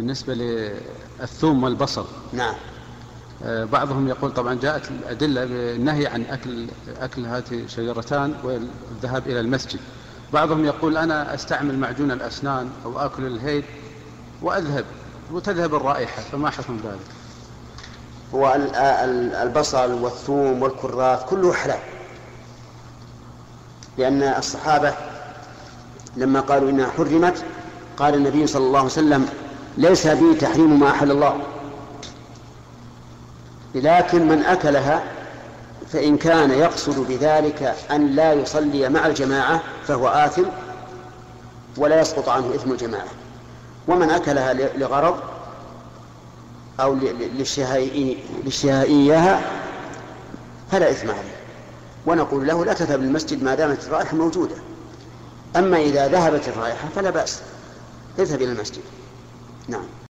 بالنسبة للثوم والبصل. نعم. آه، بعضهم يقول طبعا جاءت الأدلة بالنهي عن أكل أكل هذه الشجرتان والذهاب إلى المسجد. بعضهم يقول أنا أستعمل معجون الأسنان أو آكل الهيد وأذهب وتذهب الرائحة فما حكم ذلك؟ هو ال- ال- البصل والثوم والكراث كله حلال. لأن الصحابة لما قالوا إنها حرمت قال النبي صلى الله عليه وسلم ليس بي تحريم ما أحل الله. لكن من أكلها فإن كان يقصد بذلك أن لا يصلي مع الجماعة فهو آثم ولا يسقط عنه إثم الجماعة. ومن أكلها لغرض أو ل- ل- للشهائي- للشهائيها فلا إثم عليه. ونقول له لا تذهب للمسجد ما دامت الرائحة موجودة. أما إذا ذهبت الرائحة فلا بأس. اذهب إلى المسجد. نعم